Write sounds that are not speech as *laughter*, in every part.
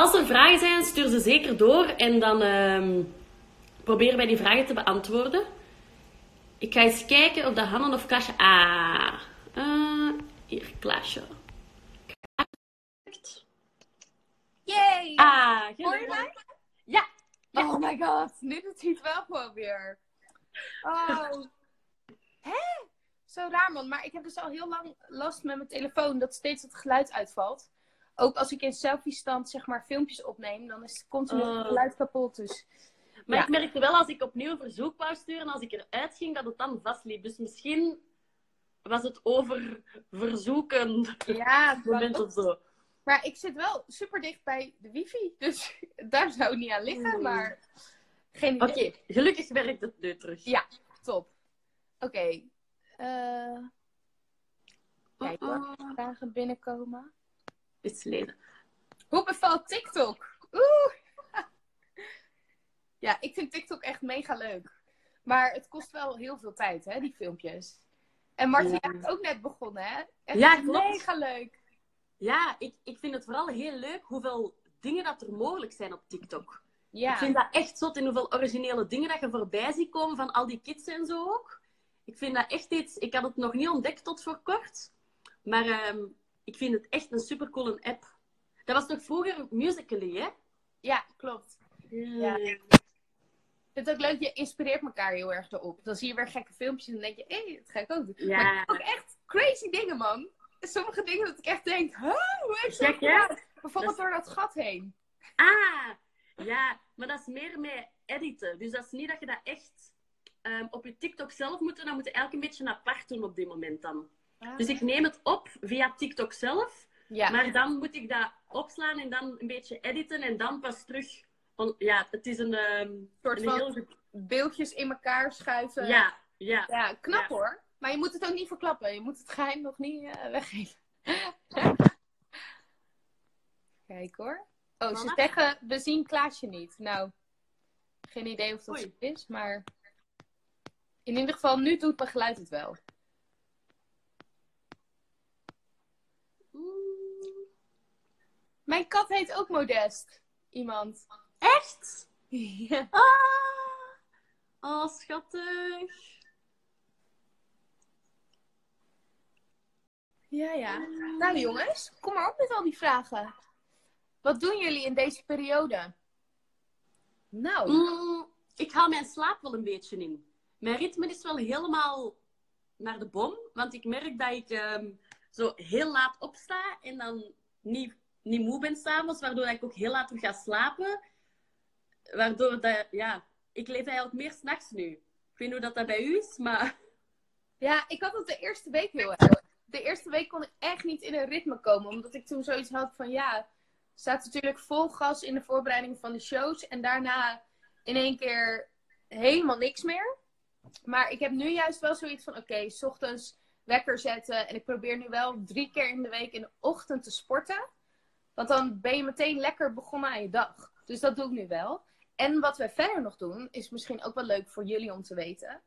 Als er vragen zijn, stuur ze zeker door en dan ehm, proberen wij die vragen te beantwoorden. Ik ga eens kijken of dat Hanne of Klaasje... Ah, eh, hier, Klaasje. Yay! Ah, Hoor je mij? Ja. Ja. Oh my god, nu doet hij het wel gewoon weer. Oh. Hè? Zo raar man, maar ik heb dus al heel lang last met mijn telefoon dat steeds het geluid uitvalt. Ook als ik in selfie-stand zeg maar filmpjes opneem, dan is continu het Oh. geluid kapot. Dus Maar Ja. ik merkte wel als ik opnieuw een verzoek wou sturen, als ik eruit ging, dat het dan vastliep. Dus misschien was het over verzoeken ja, *laughs* moment of zo. Maar ik zit wel super dicht bij de wifi, dus *laughs* daar zou het niet aan liggen, Hmm. maar geen Oké, gelukkig werkt het nu terug. Ja, top. Oké. eh kijk hoor, Uh-uh. vragen binnenkomen. Leden. Hoe bevalt TikTok? Oeh! *laughs* ja, ik vind TikTok echt mega leuk. Maar het kost wel heel veel tijd, hè, die filmpjes. En Martin, Ja. bent ook net begonnen, hè? Echt Ja, klopt. mega leuk. Ja, ik, ik vind het vooral heel leuk hoeveel dingen dat er mogelijk zijn op TikTok. Ja. Ik vind dat echt zot in hoeveel originele dingen dat je voorbij ziet komen van al die kids en zo ook. Ik vind dat echt iets... Ik had het nog niet ontdekt tot voor kort. Maar ehm, ik vind het echt een supercoole app. Dat was toch vroeger Musical.ly, hè? ja, klopt. Ja. Ik vind het ook leuk, je inspireert elkaar heel erg erop. Dan zie je weer gekke filmpjes en dan denk je, hé, hey, dat ga ik ook doen. Ja. Maar ook echt crazy dingen, man. Sommige dingen dat ik echt denk, huh, hoe heeft ze dat gedaan? Bijvoorbeeld Dat door dat gat heen. Ah, ja. Maar dat is meer met editen. Dus dat is niet dat je dat echt ehm, op je TikTok zelf moet doen. Dan moet je elk een beetje apart doen op dit moment dan. Dus ik neem het op via TikTok zelf. ja. Maar dan moet ik dat opslaan en dan een beetje editen en dan pas terug. on- Ja, het is een, ehm, soort van heel beeldjes in elkaar schuiven. Ja, ja. Ja, knap Ja. hoor. Maar je moet het ook niet verklappen. Je moet het geheim nog niet eh, weggeven. *laughs* Kijk hoor. Oh, ze zeggen, we zien Klaasje niet. Nou, geen idee of dat Oei. zo is, maar in ieder geval, nu doet mijn geluid het wel. Mijn kat heet ook Modest. Iemand. Echt? ja. Ah! Oh, schattig. ja, ja. Nou jongens, kom maar op met al die vragen. Wat doen jullie in deze periode? Nou, Mm, ik haal mijn slaap wel een beetje in. Mijn ritme is wel helemaal naar de bom. Want ik merk dat ik ehm, zo heel laat opsta en dan niet, niet moe ben s'avonds. Waardoor ik ook heel laat terug ga slapen. Waardoor dat, ja, ik leef eigenlijk meer s'nachts nu. Ik weet niet hoe dat, dat bij u is, maar... Ja, ik had het de eerste week heel erg. De eerste week kon ik echt niet in een ritme komen. Omdat ik toen zoiets had van ja, staat natuurlijk vol gas in de voorbereiding van de shows. En daarna in één keer helemaal niks meer. Maar ik heb nu juist wel zoiets van oké, s ochtends wekker zetten. En ik probeer nu wel drie keer in de week in de ochtend te sporten. Want dan ben je meteen lekker begonnen aan je dag. Dus dat doe ik nu wel. En wat we verder nog doen, is misschien ook wel leuk voor jullie om te weten.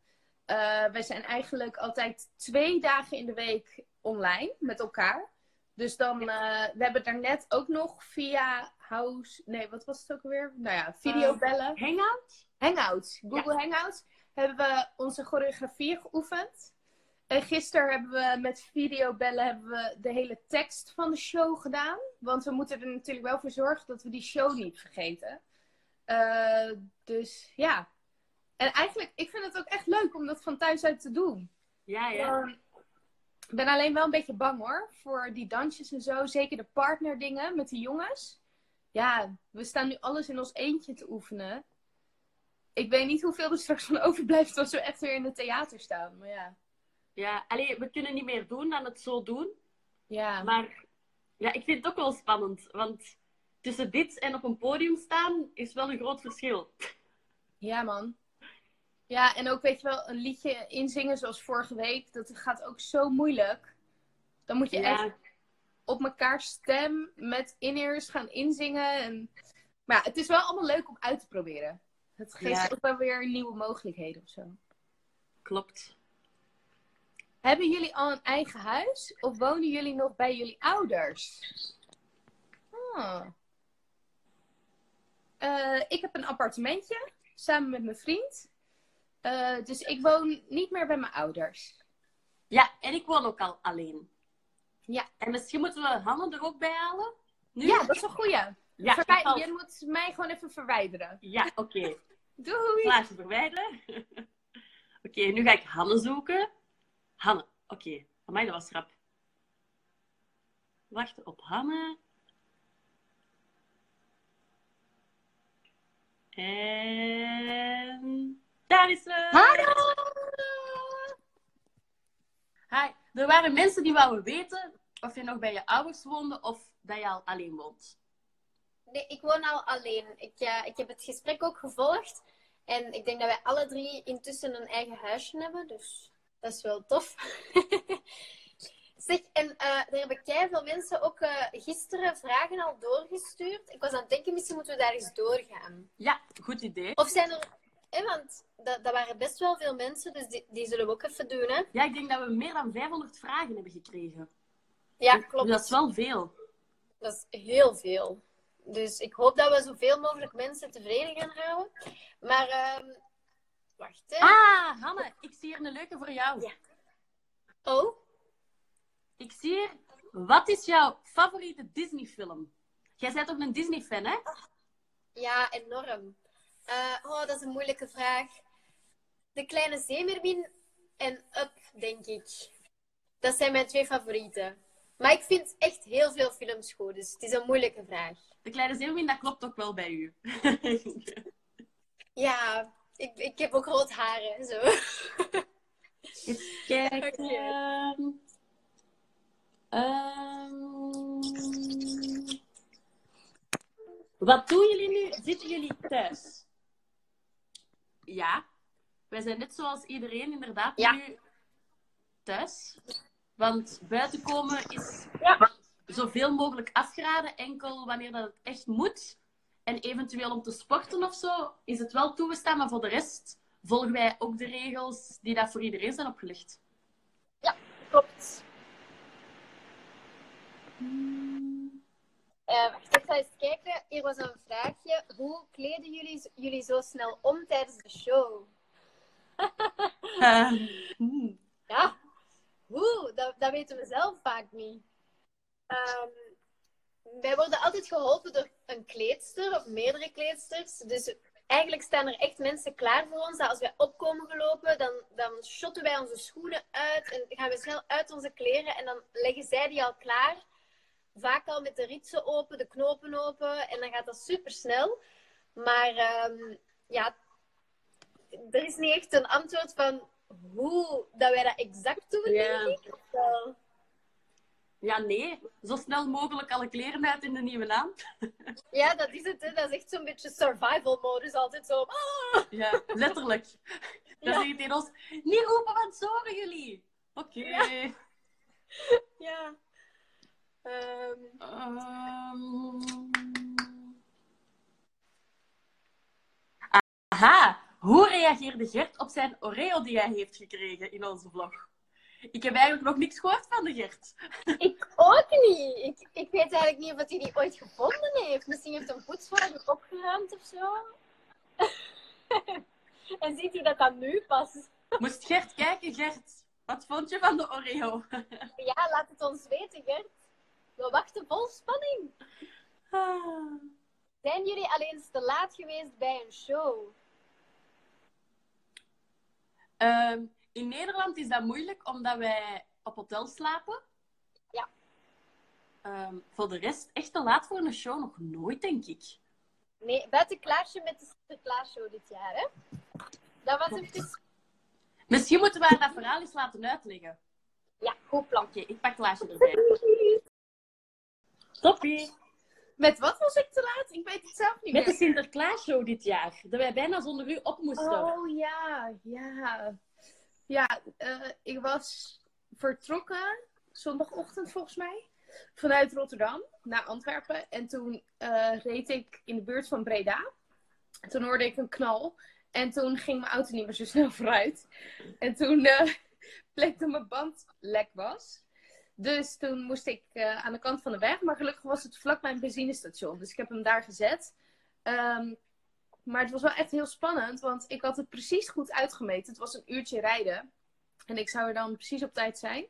Eh, wij zijn eigenlijk altijd twee dagen in de week online met elkaar. Dus dan, eh, we hebben daarnet ook nog via House, nee, wat was het ook alweer? Nou ja, videobellen. Hangout? Hangouts, Google Hangouts, hebben we onze choreografie geoefend. En gisteren hebben we met videobellen hebben we de hele tekst van de show gedaan. Want we moeten er natuurlijk wel voor zorgen dat we die show niet vergeten. Eh, dus ja. En eigenlijk, ik vind het ook echt leuk om dat van thuis uit te doen. Ja, ja. Ehm, Ik ben alleen wel een beetje bang hoor. Voor die dansjes en zo. Zeker de partnerdingen met die jongens. Ja, we staan nu alles in ons eentje te oefenen. Ik weet niet hoeveel er straks van *laughs* overblijft als we echt weer in het theater staan. Maar ja. Ja, allee, we kunnen niet meer doen dan het zo doen. Ja, Maar ja, ik vind het ook wel spannend. Want tussen dit en op een podium staan is wel een groot verschil. ja man. Ja, en ook weet je wel, een liedje inzingen zoals vorige week. Dat gaat ook zo moeilijk. Dan moet je echt op elkaar stem met in-ears gaan inzingen. En... Maar ja, het is wel allemaal leuk om uit te proberen. Het geeft Ja. ook wel weer nieuwe mogelijkheden of zo. klopt. Hebben jullie al een eigen huis? Of wonen jullie nog bij jullie ouders? Ah. eh, ik heb een appartementje samen met mijn vriend. Eh, dus ik woon niet meer bij mijn ouders. Ja, en ik woon ook al alleen. Ja. En misschien moeten we Hanne er ook bij halen? Nu? Ja, dat is een goeie. Ja, Verwij- Je moet mij gewoon even verwijderen. Ja, oké. *laughs* Doei! Plaatje verwijderen. *laughs* oké, nu ga ik Hanne zoeken. Hanne, oké. Voor mij dat was rap. Wachten op Hanne. En daar is ze. Hallo! Hi. Er waren mensen die wouden weten of je nog bij je ouders woonde of dat je al alleen woont. Nee, ik woon al alleen. Ik, eh, ik heb het gesprek ook gevolgd. En ik denk dat wij alle drie intussen een eigen huisje hebben. Dus dat is wel tof. *laughs* zeg, en eh er hebben veel mensen ook eh, gisteren vragen al doorgestuurd. Ik was aan het denken, misschien moeten we daar eens doorgaan. Ja, goed idee. Of zijn er... Hè, want dat, dat waren best wel veel mensen, dus die, die zullen we ook even doen. Hè? Ja, ik denk dat we meer dan 500 vragen hebben gekregen. Ja, Dus klopt. Dat is wel veel. Dat is heel veel. Dus ik hoop dat we zoveel mogelijk mensen tevreden gaan houden. Maar, ehm, wacht hè. Ah, Hanne, ik zie hier een leuke voor jou. Ja. Oh, Ik zie hier, wat is jouw favoriete Disney-film? Jij bent ook een Disney-fan, hè? ja, enorm. Eh, oh, dat is een moeilijke vraag. De Kleine Zeemermin en Up, denk ik. Dat zijn mijn twee favorieten. Maar ik vind echt heel veel films goed, dus het is een moeilijke vraag. De Kleine Zeemermin, dat klopt ook wel bij u. *laughs* Ja, ik, ik heb ook rood haren, zo. Even kijken. *laughs* Ehm, Wat doen jullie nu? Zitten jullie thuis? Ja. Wij zijn net zoals iedereen inderdaad Ja. nu thuis. Want buiten komen is Ja. zoveel mogelijk afgeraden. Enkel wanneer dat het echt moet. En eventueel om te sporten of zo, is het wel toegestaan. Maar voor de rest volgen wij ook de regels die daar voor iedereen zijn opgelegd. Klopt. Eh, wacht, ik ga eens kijken. Hier was een vraagje. Hoe kleden jullie, jullie zo snel om tijdens de show? Eh, hmm. Ja, hoe? Dat, dat weten we zelf vaak niet. Ehm, wij worden altijd geholpen door een kleedster of meerdere kleedsters. Dus eigenlijk staan er echt mensen klaar voor ons. Dat als wij opkomen gelopen, dan, dan shotten wij onze schoenen uit en gaan we snel uit onze kleren. En dan leggen zij die al klaar. Vaak al met de ritsen open, de knopen open. En dan gaat dat super snel. Maar ehm, ja, er is niet echt een antwoord van hoe dat wij dat exact doen, denk ik. Ja, nee. Zo snel mogelijk alle kleren uit in de nieuwe naam. Ja, dat is het. Hè. Dat is echt zo'n beetje survival modus. Altijd zo. "Ah!" Ja, letterlijk. Dan Ja. zeg je tegen ons, niet roepen, want zo horen jullie. Oké. Ja. Ja. Ehm, Ehm. Aha, hoe reageerde Gert op zijn Oreo die hij heeft gekregen in onze vlog? Ik heb eigenlijk nog niks gehoord van de Gert. ik ook niet. Ik, ik weet eigenlijk niet of hij die ooit gevonden heeft. Misschien heeft een poetsvrouw die opgeruimd of zo. *laughs* en ziet hij dat dan nu pas? Moest Gert kijken, Gert? Wat vond je van de Oreo? *laughs* Ja, laat het ons weten, Gert. We wachten vol spanning. Ah. Zijn jullie al eens te laat geweest bij een show? Ehm, in Nederland is dat moeilijk omdat wij op hotel slapen. Ja. Ehm, voor de rest, echt te laat voor een show nog nooit, denk ik. Nee, buiten Klaasje met de Sinterklaasshow dit jaar, hè? Dat was even... Misschien moeten we haar dat verhaal eens laten uitleggen. Ja, goed plan. Oké, ik pak Klaasje erbij. Toppie. Met wat was ik te laat? Ik weet het zelf niet Met de meer. Sinterklaasshow dit jaar. Dat wij bijna zonder u op moesten. Oh ja, ja. Ja, eh, ik was vertrokken zondagochtend volgens mij. Vanuit Rotterdam naar Antwerpen. En toen eh, reed ik in de buurt van Breda. Toen hoorde ik een knal. En toen ging mijn auto niet meer zo *laughs* snel vooruit. En toen eh *laughs* bleek dat mijn band lek was. Dus toen moest ik aan de kant van de weg. Maar gelukkig was het vlak bij een benzinestation. Dus ik heb hem daar gezet. Ehm, maar het was wel echt heel spannend, want ik had het precies goed uitgemeten. Het was een uurtje rijden. En ik zou er dan precies op tijd zijn.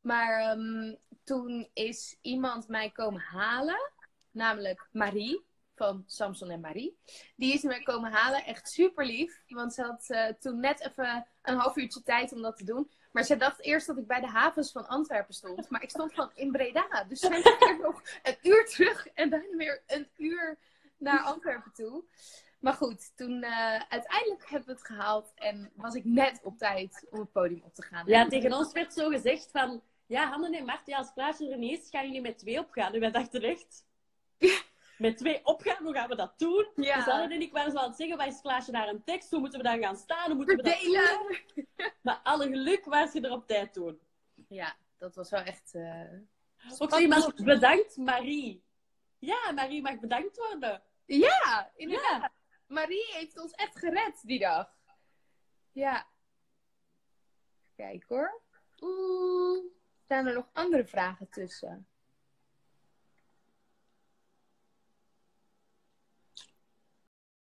Maar ehm, toen is iemand mij komen halen, namelijk Marie van Samson en Marie. Die is mij komen halen, echt super lief. Want ze had eh, toen net even een half uurtje tijd om dat te doen. Maar ze dacht eerst dat ik bij de havens van Antwerpen stond. Maar ik stond gewoon in Breda. Dus er nog een uur terug en dan weer een uur naar Antwerpen toe. Maar goed, toen uh, uiteindelijk hebben we het gehaald en was ik net op tijd om het podium op te gaan. Ja, tegen ons werd zo gezegd van, ja, Hanne en Mart, ja, als Klaasje er niet is, gaan jullie met twee opgaan. En wij dachten echt, *laughs* met twee opgaan, hoe gaan we dat doen? Ja. Dus Hanne en ik waren zo aan het zeggen, waar is Klaasje daar een tekst? Hoe moeten we dan gaan staan? Hoe moeten we dat doen? Maar alle geluk was je er op tijd toen. Ja, dat was wel echt... eh, Ook zo iemand, bedankt Marie. Ja, Marie mag bedankt worden. Ja, inderdaad. Marie heeft ons echt gered die dag. Ja. Kijk hoor. Oeh. Staan er nog andere vragen tussen?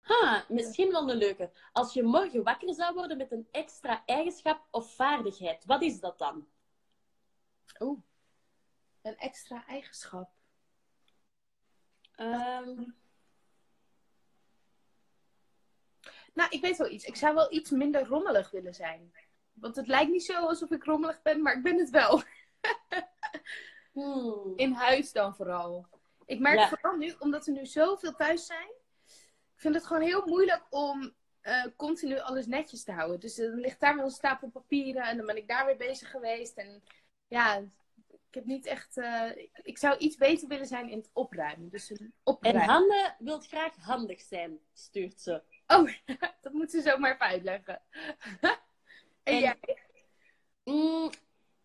Ha, misschien wel een leuke. Als je morgen wakker zou worden met een extra eigenschap of vaardigheid, wat is dat dan? Oeh. Een extra eigenschap. Ehm, Nou, ik weet wel iets. Ik zou wel iets minder rommelig willen zijn. Want het lijkt niet zo alsof ik rommelig ben, maar ik ben het wel. *laughs* hmm. In huis dan vooral. Ik merk Ja. vooral nu, omdat we nu zoveel thuis zijn. Ik vind het gewoon heel moeilijk om eh, continu alles netjes te houden. Dus dan ligt daar wel een stapel papieren en dan ben ik daar weer bezig geweest. En ja, ik heb niet echt... eh, ik- zou iets beter willen zijn in het opruimen. Dus een En opruimen. Hanne wil graag handig zijn, stuurt ze. Oh, *laughs* dat moet ze zomaar even uitleggen. *laughs* en, En- jij? Mm,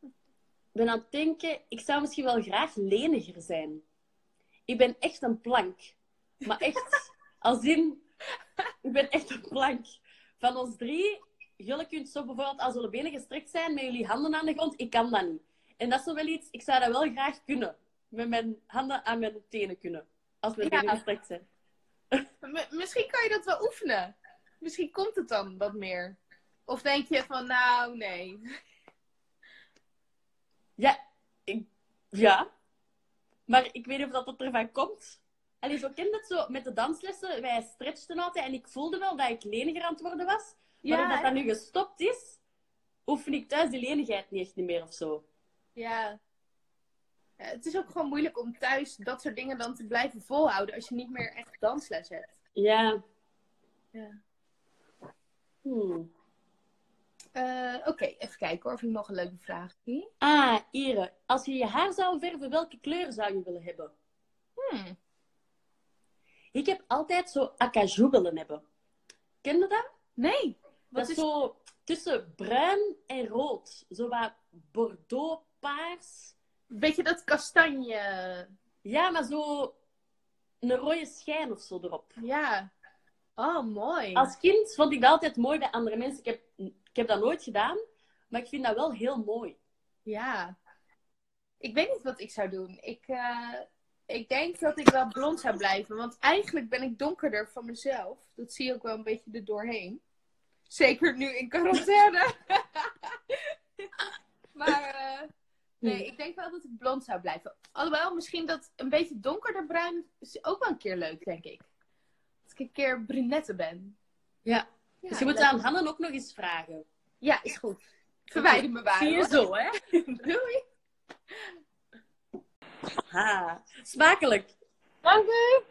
Ik ben aan het denken, ik zou misschien wel graag leniger zijn. Ik ben echt een plank. Maar echt, *laughs* als in, ik ben echt een plank. Van ons drie, jullie kunt zo bijvoorbeeld als jullie benen gestrekt zijn met jullie handen aan de grond. Ik kan dat niet. En dat is zo wel iets, ik zou dat wel graag kunnen. Met mijn handen aan mijn tenen kunnen. Als mijn Ja. benen gestrekt zijn. Misschien kan je dat wel oefenen. Misschien komt het dan wat meer. Of denk je van, nou, nee. Ja, ik, ja. Maar ik weet niet of dat, dat ervan komt. Allee, zo je het zo met de danslessen. Wij stretchten altijd en ik voelde wel dat ik leniger aan het worden was. Maar Ja, omdat dat nu gestopt is, oefen ik thuis die lenigheid niet echt niet meer of zo. Ja. Ja, Het is ook gewoon moeilijk om thuis dat soort dingen dan te blijven volhouden als je niet meer echt dansles hebt. Ja. Ja. Hmm. Eh, Oké, even kijken hoor of ik nog een leuke vraag zie. Ah, Ire. Als je je haar zou verven, welke kleur zou je willen hebben? Hmm. Ik heb altijd zo acajou willen hebben. Ken je dat? Nee. Dat is is... zo tussen bruin en rood. Zo wat bordeaux paars. Weet je dat kastanje? Ja, maar zo een rode schijn of zo erop. Ja. Oh, mooi. Als kind vond ik dat altijd mooi bij andere mensen. Ik heb, ik heb dat nooit gedaan, maar ik vind dat wel heel mooi. Ja. Ik weet niet wat ik zou doen. Ik, eh, ik denk dat ik wel blond zou blijven. Want eigenlijk ben ik donkerder van mezelf. Dat zie je ook wel een beetje er doorheen. Zeker nu in quarantaine. *laughs* maar eh, nee, ik denk wel dat ik blond zou blijven. Alhoewel, misschien dat een beetje donkerder bruin is ook wel een keer leuk, denk ik. Als ik een keer brunette ben. Ja. Ja, dus je moet aan Hanne ook nog eens vragen. Ja, is goed. Verwijder me waar. Zie je hoor. zo, hè? *laughs* Doei. Ha. Smakelijk. Dank u.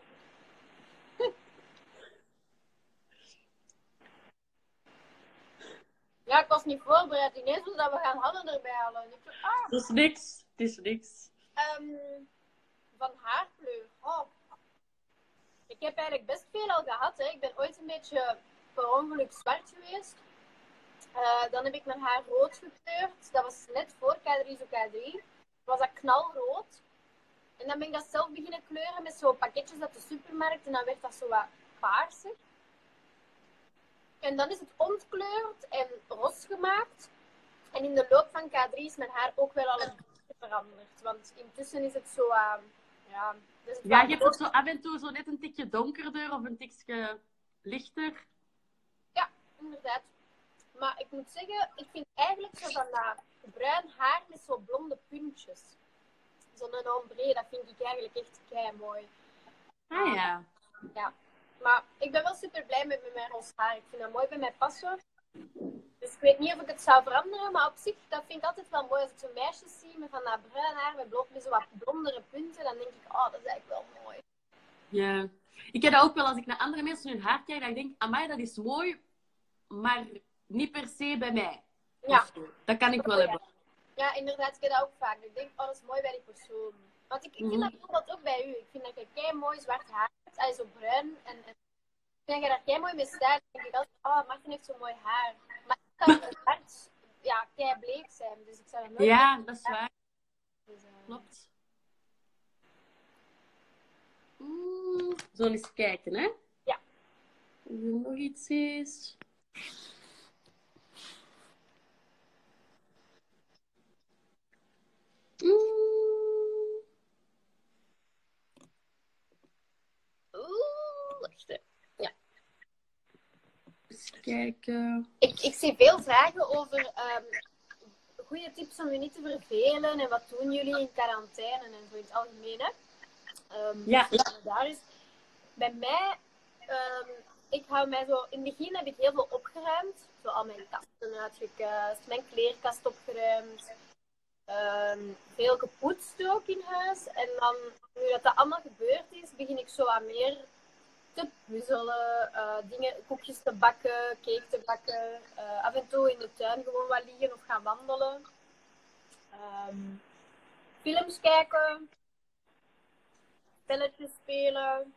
Ja, ik was niet voorbereid. Ineens was dat we gaan hadden erbij halen. En ik ah, Het is niks. Het is niks. ehm, van haarkleur. Oh. Ik heb eigenlijk best veel al gehad. Hè. Ik ben ooit een beetje per ongeluk zwart geweest. Eh, dan heb ik mijn haar rood gekleurd. Dat was net voor K3 zo K3. Was dat knalrood. En dan ben ik dat zelf beginnen kleuren met zo pakketjes uit de supermarkt. En dan werd dat zo wat paarsig. En dan is het ontkleurd en ros gemaakt. En in de loop van K3 is mijn haar ook wel al een beetje veranderd. Want intussen is het zo uh, Ja, dus het Ja, je hebt ook zo af en toe zo net een tikje donkerder of een tikje lichter. Inderdaad. Maar ik moet zeggen, ik vind eigenlijk zo van dat bruin haar met zo blonde puntjes. Zo'n ombre, dat vind ik eigenlijk echt kei mooi. Ah ja. Maar ik ben wel super blij met, mijn roze haar. Ik vind dat mooi bij mij passen. Dus ik weet niet of ik het zou veranderen, maar op zich, dat vind ik altijd wel mooi. Als ik zo'n meisjes zie met van dat bruin haar met, blond, met zo wat blondere punten, dan denk ik, oh, dat is eigenlijk wel mooi. Ja. Ik heb dat ook wel als ik naar andere mensen hun haar kijk, dat ik denk, amai, dat is mooi, maar niet per se bij mij. Ja. Dat kan ik wel Ja. hebben. Ja, inderdaad, ik heb dat ook vaak. Ik denk, oh, dat is mooi bij die persoon. Want ik, ik vind Mhm. dat bijvoorbeeld ook bij u. Ik vind dat je kei mooi zwart haar hebt, allee, zo bruin. En, en ik vind dat je daar kei mooi mee staat. Dan denk ik altijd, oh, Martin heeft zo mooi haar. Maar ik kan *laughs* zwart, ja, kei bleek zijn. Dus ik zou nooit Ja, dat is waar. Dus, eh, Klopt. Mm, zo eens kijken, hè? Ja. Of er nog iets is. Mm, Oeh, wacht hè. Eens kijken. Ik, ik zie veel vragen over ehm goede tips om je niet te vervelen. En wat doen jullie in quarantaine en zo in het algemeen. Hè? Ehm, Ja. dus Daar is, bij mij, ehm, ik hou mij zo, in het begin heb ik heel veel opgeruimd. Zo al mijn kasten uitgekuist, mijn kleerkast opgeruimd. veel gepoetst ook in huis. En dan, nu dat dat allemaal gebeurd is, begin ik zo wat meer te puzzelen, eh, dingen, koekjes te bakken, cake te bakken. eh, af en toe in de tuin gewoon wat liggen of gaan wandelen. Ehm, films kijken. Spelletjes spelen.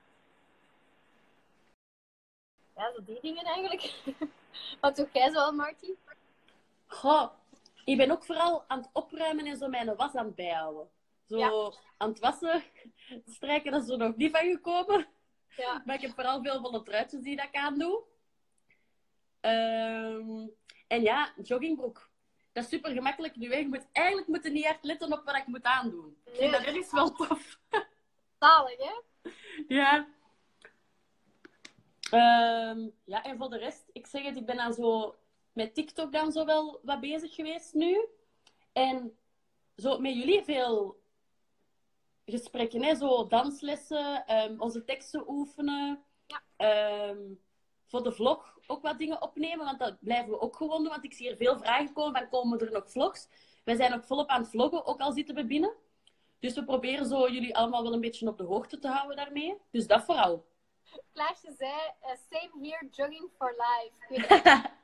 Ja, zo die dingen eigenlijk. *laughs* Wat doe jij zo, Marty? Goh, ik ben ook vooral aan het opruimen en zo mijn was aan het bijhouden. Zo Ja. aan het wassen, strijken, dat is er nog niet van gekomen. Ja. Maar ik heb vooral veel van de truitjes die dat ik aan doe. Ehm, en ja, joggingbroek. Dat is super gemakkelijk nu. Je moet eigenlijk moeten niet echt letten op wat ik moet aandoen. Ik vind Nee. dat ergens wel tof. Zalig, hè? *laughs* Ja. Ehm, ja, en voor de rest, ik zeg het, ik ben dan zo met TikTok dan zo wel wat bezig geweest nu. En zo met jullie veel gesprekken, hè? zo danslessen, ehm, onze teksten oefenen. Ja. Ehm, voor de vlog ook wat dingen opnemen, want dat blijven we ook gewoon doen. Want ik zie hier veel vragen komen, van komen er nog vlogs? Wij zijn ook volop aan het vloggen, ook al zitten we binnen. Dus we proberen zo jullie allemaal wel een beetje op de hoogte te houden daarmee. Dus dat vooral. Klaasje zei, eh, same here, jogging for life. *laughs*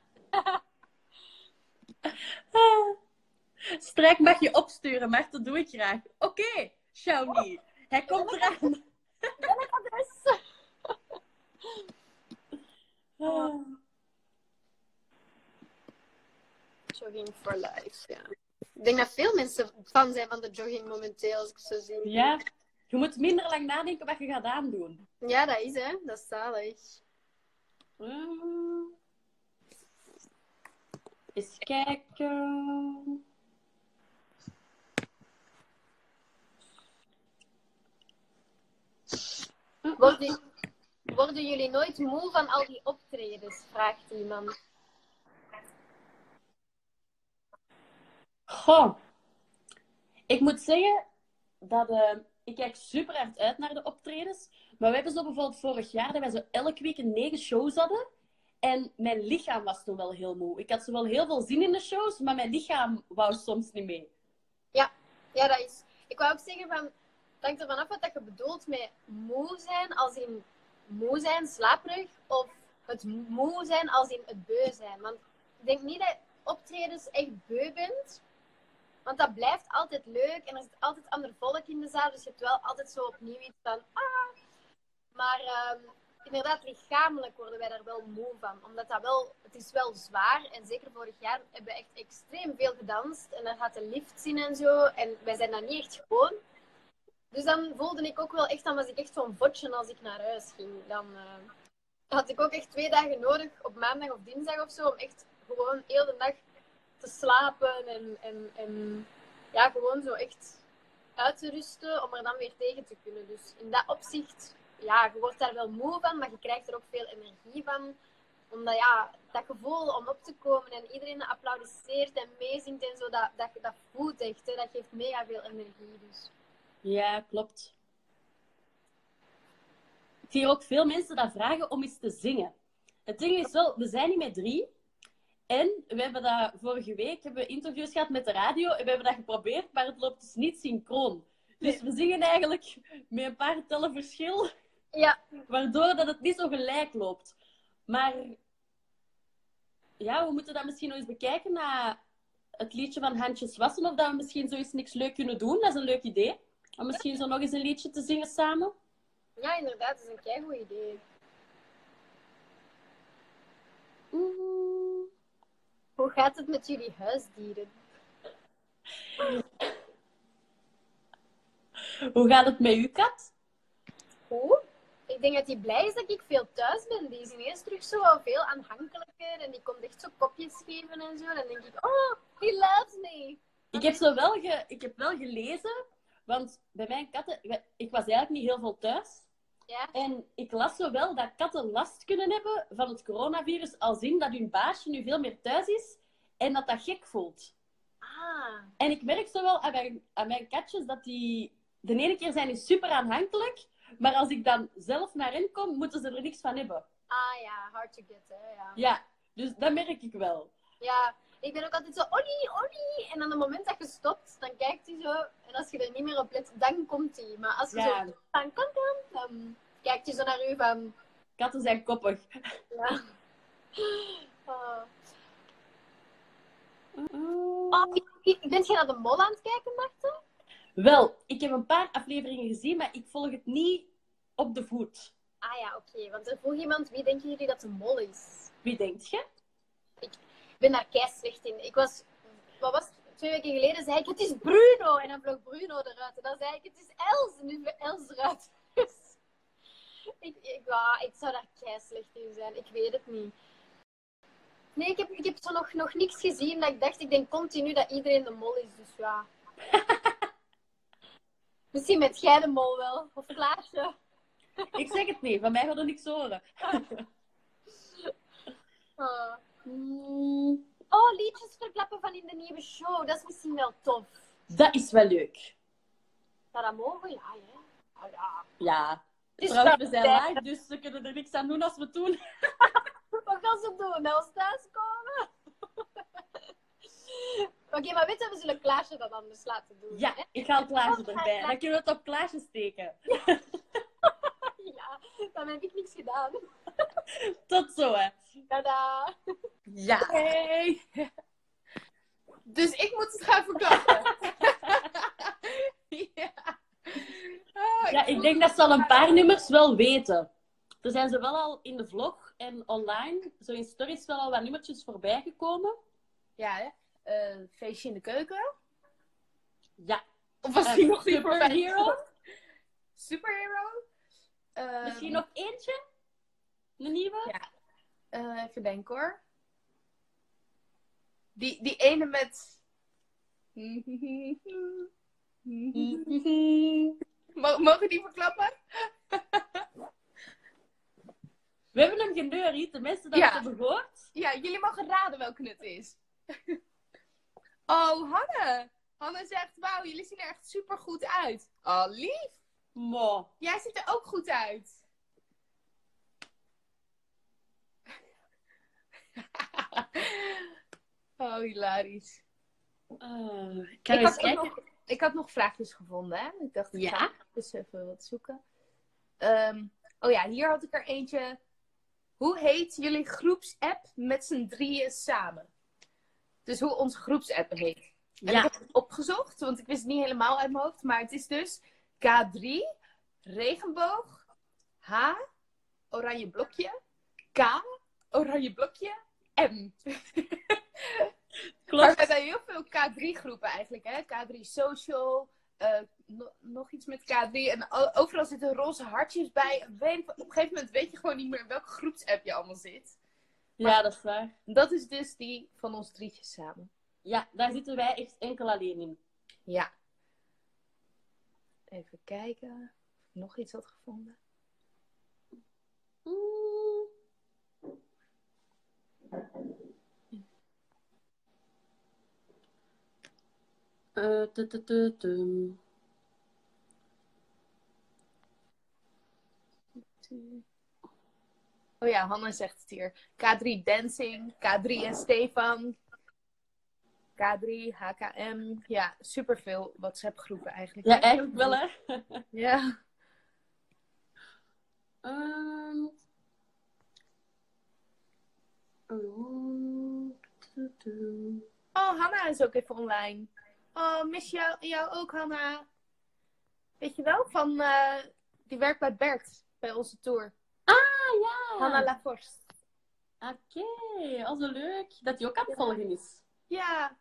*laughs* Strijk mag je opsturen, maar dat doe ik graag. Oké, Shawnee. Hij komt eraan. adres. *laughs* Ah. Jogging for life, ja. Ik denk dat veel mensen fan zijn van de jogging momenteel, als ik zo zie. Ja, je moet minder lang nadenken wat je gaat aandoen. Ja, dat is hè. Dat is zalig. Mm. Eens kijken. Worden, worden jullie nooit moe van al die optredens? Vraagt iemand. Goh. Ik moet zeggen dat eh, ik kijk super hard uit naar de optredens. Maar we hebben zo bijvoorbeeld vorig jaar dat wij zo elke week een negen shows hadden. En mijn lichaam was toen wel heel moe. Ik had zo wel heel veel zin in de shows, maar mijn lichaam wou soms niet mee. Ja, dat is. Ik wou ook zeggen van. Hangt ervan af wat dat je bedoelt met moe zijn, als in moe zijn, slaperig, of het moe zijn als in het beu zijn. Want ik denk niet dat optredens echt beu bent. Want dat blijft altijd leuk en er zit altijd ander volk in de zaal. Dus je hebt wel altijd zo opnieuw iets van. Ah. Maar ehm, inderdaad, lichamelijk worden wij daar wel moe van. Omdat dat wel, het is wel zwaar. En zeker vorig jaar hebben we echt extreem veel gedanst. En daar gaat de lift in en zo. En wij zijn dat niet echt gewoon. Dus dan voelde ik ook wel echt, dan was ik echt zo'n votje als ik naar huis ging. Dan eh, had ik ook echt twee dagen nodig, op maandag of dinsdag of zo, om echt gewoon heel de dag te slapen. En, en, en ja, gewoon zo echt uit te rusten om er dan weer tegen te kunnen. Dus in dat opzicht, ja, je wordt daar wel moe van, maar je krijgt er ook veel energie van. Omdat ja, dat gevoel om op te komen en iedereen applaudisseert en meezingt en zo, dat, dat, dat voelt echt. Hè. Dat geeft mega veel energie. Dus. Ja, klopt. Ik zie ook veel mensen dat vragen om eens te zingen. Het ding is wel, we zijn niet met drie. En we hebben dat vorige week hebben we interviews gehad met de radio en we hebben dat geprobeerd, maar het loopt dus niet synchroon. Dus we zingen eigenlijk met een paar tellen verschil, Ja, waardoor dat het niet zo gelijk loopt. Maar ja, we moeten dat misschien nog eens bekijken na het liedje van Handjes Wassen, of dat we misschien zoiets niks leuk kunnen doen. Dat is een leuk idee. Om misschien zo nog eens een liedje te zingen samen. ja inderdaad, dat is een keigoed idee. Oeh. Hoe gaat het met jullie huisdieren? Hoe gaat het met uw kat? Goed. Ik denk dat hij blij is dat ik veel thuis ben. Die is ineens terug zo veel aanhankelijker. En die komt echt zo kopjes geven en zo. Dan denk ik, oh, he loves me. Ik heb, zo wel ge, ik heb wel gelezen, want bij mijn katten, ik was eigenlijk niet heel veel thuis. Ja? En ik las zo wel dat katten last kunnen hebben van het coronavirus, als in dat hun baasje nu veel meer thuis is en dat dat gek voelt. Ah. En ik merk zo wel aan mijn, aan mijn katjes dat die de ene keer zijn die super aanhankelijk, maar als ik dan zelf naar hen kom, moeten ze er niks van hebben. Ah ja, hard to get, hè. Ja. Ja, dus dat merk ik wel. ja, ik ben ook altijd zo, Ollie, Ollie. En aan het moment dat je stopt, dan kijkt hij zo. En als je er niet meer op let, dan komt hij. Maar als je Ja. zo van, kom, kom, dan kijkt hij zo naar u van, Katten zijn koppig. ja. *laughs* Oh. Oh. Oh, ik, ik, bent je naar de mol aan het kijken, Marten? Wel, ik heb een paar afleveringen gezien, maar ik volg het niet op de voet. Ah ja, oké. Want er vroeg iemand, wie denken jullie dat de mol is? Wie denkt je? Ik ben daar kei slecht in. Ik was, wat was het? Twee weken geleden zei ik, het is Bruno. En dan vloog Bruno eruit. En dan zei ik, het is Els. En nu Els eruit. Dus ik, ik, ik zou daar kei slecht in zijn. Ik weet het niet. Nee, ik heb, ik heb zo nog, nog niks gezien dat ik dacht, ik denk continu dat iedereen de mol is. Dus ja. *laughs* Misschien met jij de mol wel. Of Klaasje. Ik zeg het niet, van mij gaat er niks horen. *laughs* Ah. Hmm, Oh, liedjes verklappen van in de nieuwe show. Dat is misschien wel tof. dat is wel leuk. Dat mogen? Ja, hè? Ah, ja. Ja. Trouwens, we zijn tijd. live, dus ze kunnen er niks aan doen als we het doen. *laughs* Wat gaan ze doen? Naar ons thuiskomen? *laughs* Oké, maar weet je, we zullen Klaasje dat anders laten doen. Ja, hè? ik haal Klaasje erbij. Dan kunnen we het op Klaasje steken. ja, *laughs* dan heb ik niks gedaan. *laughs* Tot zo, hè. Tada! Ja. Hey. *laughs* Dus ik moet het gaan verklappen. ja. Ah, Ja, ik denk dat ze al een paar nummers wel weten. Er zijn ze wel al in de vlog en online, zo in stories, wel al wat nummertjes voorbij gekomen. Ja, hè? Eh, feestje in de keuken. Ja. Of was die nog niet voorbij? Superhero? Superhero. Eh, Misschien nog eentje? Een nieuwe? Ja. eh, even denken hoor. Die, die ene met... *laughs* Mo- Mogen die verklappen? *laughs* We hebben hem geneuried, de mensen dat Ja. het hebben gehoord. Ja, jullie mogen raden welke het is. *laughs* oh, Hanne. Hanne zegt, wauw, jullie zien er echt super goed uit. Oh, lief. Mo. Jij ziet er ook goed uit. *laughs* oh, hilarisch. Uh, ik had, nog, ik had nog vraagjes gevonden, hè? Ik dacht, ik Ja? ga dus even wat zoeken. Ehm, oh ja, hier had ik er eentje. Hoe heet jullie groepsapp met z'n drieën samen? Dus hoe onze groepsapp heet. En Ja. ik heb het opgezocht, want ik wist het niet helemaal uit mijn hoofd. Maar het is dus K3, regenboog, H, oranje blokje, K, oranje blokje, M. *laughs* Maar Klopt. we hebben heel veel K3-groepen eigenlijk, hè? K3 Social, no- nog iets met K3. En overal zitten roze hartjes bij. Op een op een gegeven moment weet je gewoon niet meer in welke groepsapp je allemaal zit. Ja, dat is waar. Dat is dus die van ons drietjes samen. Ja, daar zitten wij echt enkel alleen in. Ja. Even kijken of ik nog iets had gevonden. Mm. Tu- tu- tu- tum. Oh ja, Hanna zegt het hier. K3 Dancing, K3 en Stefan. K3, HKM. Ja, superveel WhatsApp groepen eigenlijk. Ja, eigenlijk wel, hè? *laughs* Ja. Ehm. Oh. Oh, Hanna is ook even online. Oh, mis jou, jou ook, Hanna. Weet je wel, van, eh, die werkt bij Bert, bij onze tour. Ah, ja! Hanna Laforst. Oké, al zo leuk. Dat hij ook aan het volgen is. Ja.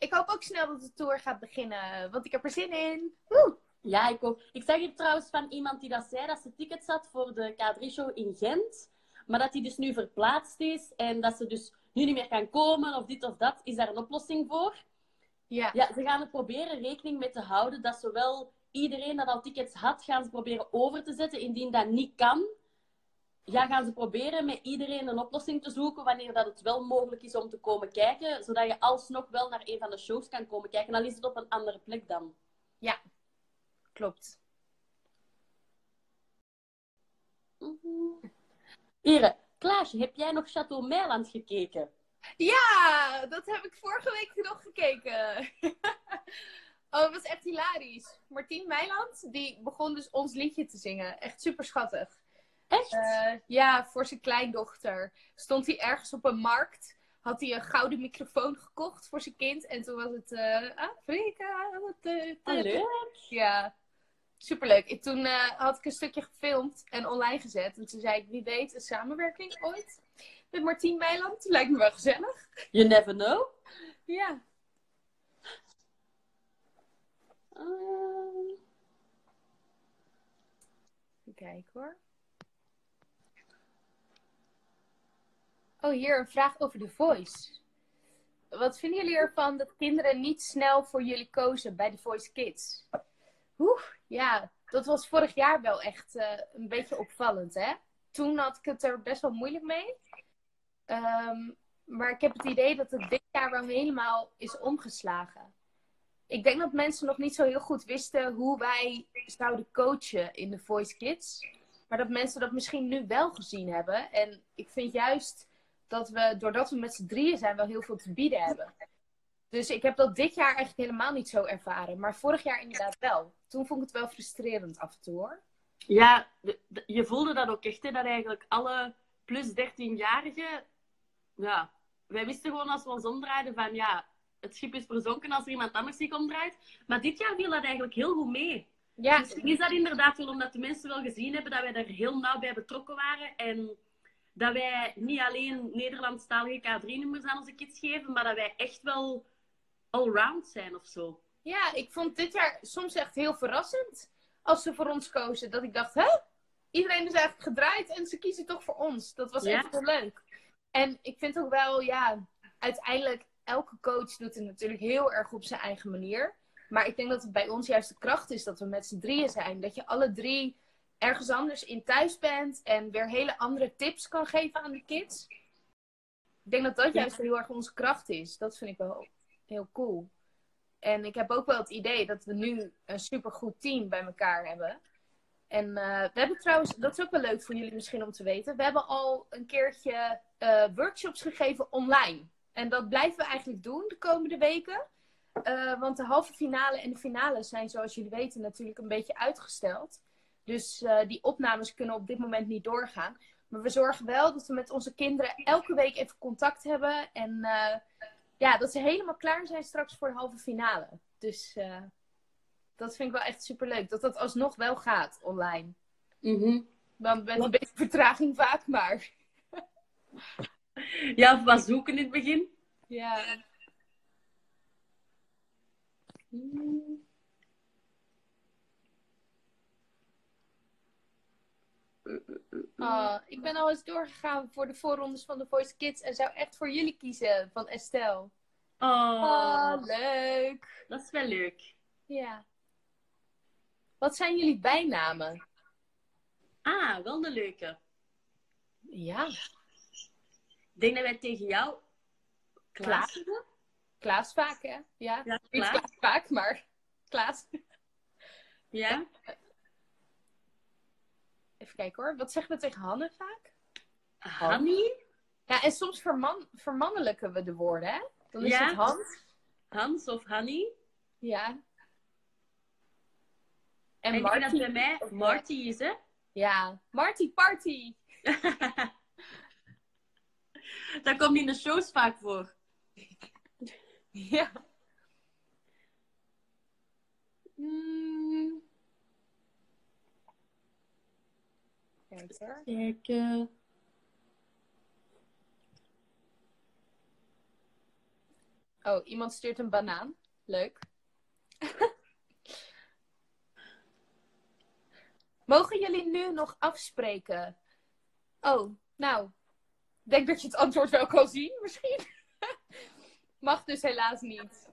Ik hoop ook snel dat de tour gaat beginnen, want ik heb er zin in. Woe! Ja, ik ook. Ik zag hier trouwens van iemand die dat zei dat ze tickets had voor de K3-show in Gent. Maar dat die dus nu verplaatst is en dat ze dus nu niet meer kan komen of dit of dat. Is daar een oplossing voor? Ja. Ja, ze gaan er proberen rekening mee te houden dat zowel iedereen dat al tickets had, gaan ze proberen over te zetten. Indien dat niet kan, ja, gaan ze proberen met iedereen een oplossing te zoeken wanneer dat het wel mogelijk is om te komen kijken. Zodat je alsnog wel naar een van de shows kan komen kijken. Al is het op een andere plek dan. Klopt. Ere, Klaasje, heb jij nog Chateau Meiland gekeken? Ja, dat heb ik vorige week nog gekeken. *laughs* oh, het was echt hilarisch. Martien Meiland, die begon dus ons liedje te zingen. Echt super schattig. Echt? Eh, ja, voor zijn kleindochter. Stond hij ergens op een markt. Had hij een gouden microfoon gekocht voor zijn kind. En toen was het eh, Afrika. Ah. Ja, superleuk. En toen eh, had ik een stukje gefilmd en online gezet. En toen zei ik, wie weet, een samenwerking ooit met Martien Meiland. Lijkt me wel gezellig. You never know. Ja. Uh, Even kijken hoor. Oh, hier een vraag over The Voice. Wat vinden jullie ervan dat kinderen niet snel voor jullie kozen bij The Voice Kids? Oeh, ja, dat was vorig jaar wel echt eh, een beetje opvallend, hè? Toen had ik het er best wel moeilijk mee. Ehm, maar ik heb het idee dat het dit jaar wel helemaal is omgeslagen. Ik denk dat mensen nog niet zo heel goed wisten hoe wij zouden coachen in The Voice Kids. Maar dat mensen dat misschien nu wel gezien hebben. En ik vind juist dat we, doordat we met z'n drieën zijn, wel heel veel te bieden hebben. Dus ik heb dat dit jaar eigenlijk helemaal niet zo ervaren. Maar vorig jaar inderdaad wel. Toen vond ik het wel frustrerend af en toe hoor. ja, je voelde dat ook echt, hè, dat eigenlijk alle plus 13-jarigen... Ja, wij wisten gewoon als we ons omdraaiden van... Ja, het schip is verzonken als er iemand anders zich omdraait. Maar dit jaar viel dat eigenlijk heel goed mee. Ja, Misschien is dat inderdaad wel omdat de mensen wel gezien hebben dat wij daar heel nauw bij betrokken waren. En dat wij niet alleen Nederlandstalige K3-nummers aan onze kids geven, maar dat wij echt wel allround zijn of zo. ja, ik vond dit jaar soms echt heel verrassend. Als ze voor ons kozen. Dat ik dacht, hè? Iedereen is eigenlijk gedraaid en ze kiezen toch voor ons. Dat was Ja. echt heel leuk. En ik vind ook wel, ja, uiteindelijk, elke coach doet het natuurlijk heel erg op zijn eigen manier. Maar ik denk dat het bij ons juist de kracht is dat we met z'n drieën zijn. Dat je alle drie ergens anders in thuis bent en weer hele andere tips kan geven aan de kids. Ik denk dat dat Ja. juist heel erg onze kracht is. Dat vind ik wel heel cool. En ik heb ook wel het idee dat we nu een supergoed team bij elkaar hebben. En eh, we hebben trouwens, dat is ook wel leuk voor jullie misschien om te weten. We hebben al een keertje eh, workshops gegeven online. En dat blijven we eigenlijk doen de komende weken. Eh, want de halve finale en de finale zijn, zoals jullie weten, natuurlijk een beetje uitgesteld. Dus eh, die opnames kunnen op dit moment niet doorgaan. Maar we zorgen wel dat we met onze kinderen elke week even contact hebben. En eh, ja, dat ze helemaal klaar zijn straks voor de halve finale. Dus eh, dat vind ik wel echt superleuk. Dat dat alsnog wel gaat online. Dan met een beetje vertraging vaak, maar... *laughs* Ja, of wat zoeken in het begin. Ja. Oh, ik ben al eens doorgegaan voor de voorrondes van de Voice Kids en zou echt voor jullie kiezen van Estelle. Oh, Oh, leuk. dat is wel leuk. Ja. Wat zijn jullie bijnamen? Ah, wel een leuke. Ja, Ik denk dat wij tegen jou... Klaas Klaas. vaak, hè? Ja, Ja. Klaas vaak, maar Klaas. Ja. Even kijken hoor. Wat zeggen we tegen Hanne vaak? Hanny? Ja, en soms verman vermannelijken we de woorden, hè? Dan is Ja. het Hans. Hans of Hanny? Ja. En Marty. bij mij Marty is, hè? Ja, Marty Party. *laughs* dat komt in de shows vaak voor. *laughs* Ja. Hmm, Kijk hoor. kijk. eh, Oh, iemand stuurt een banaan. Leuk. *laughs* Mogen jullie nu nog afspreken? Oh, nou. Ik denk dat je het antwoord wel kan zien, misschien. *laughs* Mag dus helaas niet.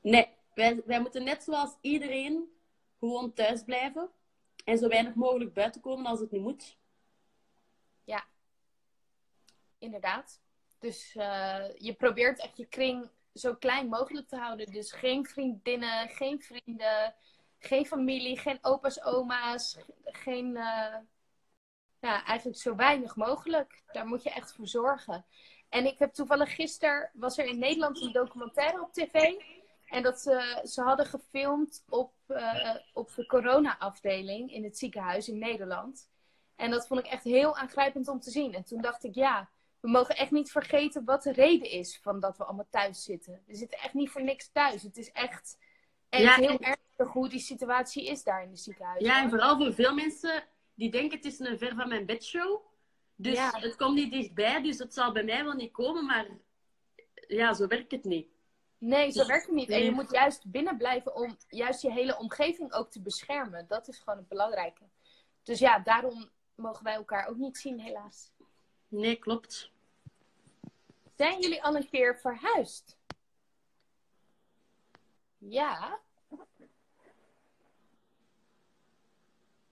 Nee, wij, wij moeten net zoals iedereen gewoon thuis blijven. En zo weinig mogelijk buiten komen als het niet moet. Inderdaad. Dus eh, je probeert echt je kring zo klein mogelijk te houden. Dus geen vriendinnen, geen vrienden, geen familie, geen opa's, oma's, geen. eh, ja, eigenlijk zo weinig mogelijk. Daar moet je echt voor zorgen. En ik heb toevallig gisteren was er in Nederland een documentaire op tv. En dat ze, ze hadden gefilmd op, eh, op de corona-afdeling in het ziekenhuis in Nederland. En dat vond ik echt heel aangrijpend om te zien. En toen dacht ik, ja, we mogen echt niet vergeten wat de reden is van dat we allemaal thuis zitten. We zitten echt niet voor niks thuis. Het is echt, echt Ja, heel en- ernstig hoe die situatie is daar in de ziekenhuizen. Ja, en vooral voor veel mensen die denken het is een ver van mijn bedshow. Dus Ja. het komt niet dichtbij, dus het zal bij mij wel niet komen, maar ja, zo werkt het niet. Nee, zo werkt het niet. En je moet juist binnen blijven om juist je hele omgeving ook te beschermen. Dat is gewoon het belangrijke. Dus ja, daarom mogen wij elkaar ook niet zien, helaas. Nee, klopt. Zijn jullie al een keer verhuisd? Ja.